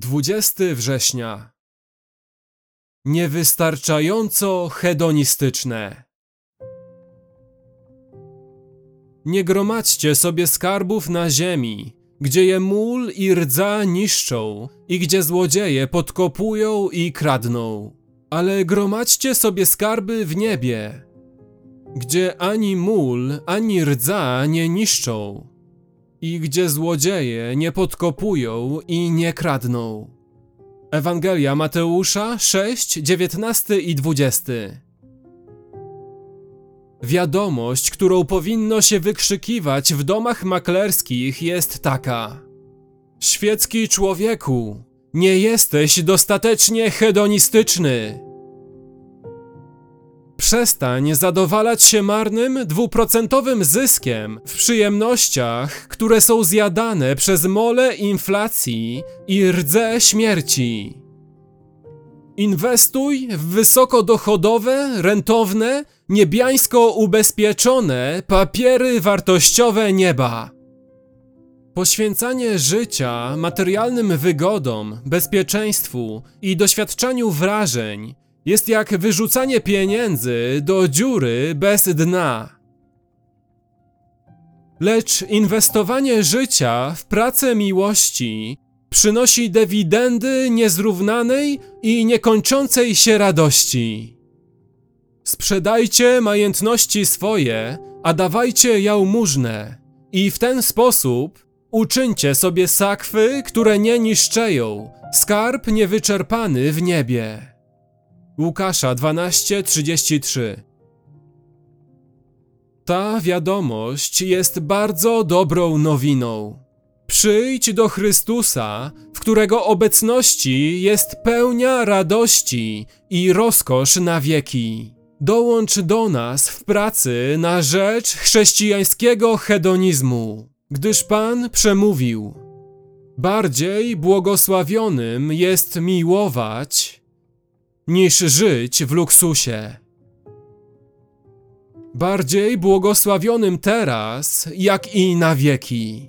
20 września. Niewystarczająco hedonistyczne. Nie gromadźcie sobie skarbów na ziemi, gdzie je mól i rdza niszczą i gdzie złodzieje podkopują i kradną. Ale gromadźcie sobie skarby w niebie, gdzie ani mól, ani rdza nie niszczą i gdzie złodzieje nie podkopują i nie kradną. Ewangelia Mateusza 6, 19 i 20. Wiadomość, którą powinno się wykrzykiwać w domach maklerskich jest taka: Świecki człowieku, nie jesteś dostatecznie hedonistyczny. Przestań zadowalać się marnym, dwuprocentowym zyskiem w przyjemnościach, które są zjadane przez mole inflacji i rdze śmierci. Inwestuj w wysokodochodowe, rentowne, niebiańsko ubezpieczone papiery wartościowe nieba. Poświęcanie życia materialnym wygodom, bezpieczeństwu i doświadczaniu wrażeń jest jak wyrzucanie pieniędzy do dziury bez dna. Lecz inwestowanie życia w pracę miłości przynosi dywidendy niezrównanej i niekończącej się radości. Sprzedajcie majątności swoje, a dawajcie jałmużnę, i w ten sposób uczyńcie sobie sakwy, które nie niszczeją, skarb niewyczerpany w niebie. Łukasza 12:33 Ta wiadomość jest bardzo dobrą nowiną. Przyjdź do Chrystusa, w którego obecności jest pełnia radości i rozkosz na wieki. Dołącz do nas w pracy na rzecz chrześcijańskiego hedonizmu, gdyż Pan przemówił: Bardziej błogosławionym jest miłować, niż żyć w luksusie. Bardziej błogosławionym teraz, jak i na wieki.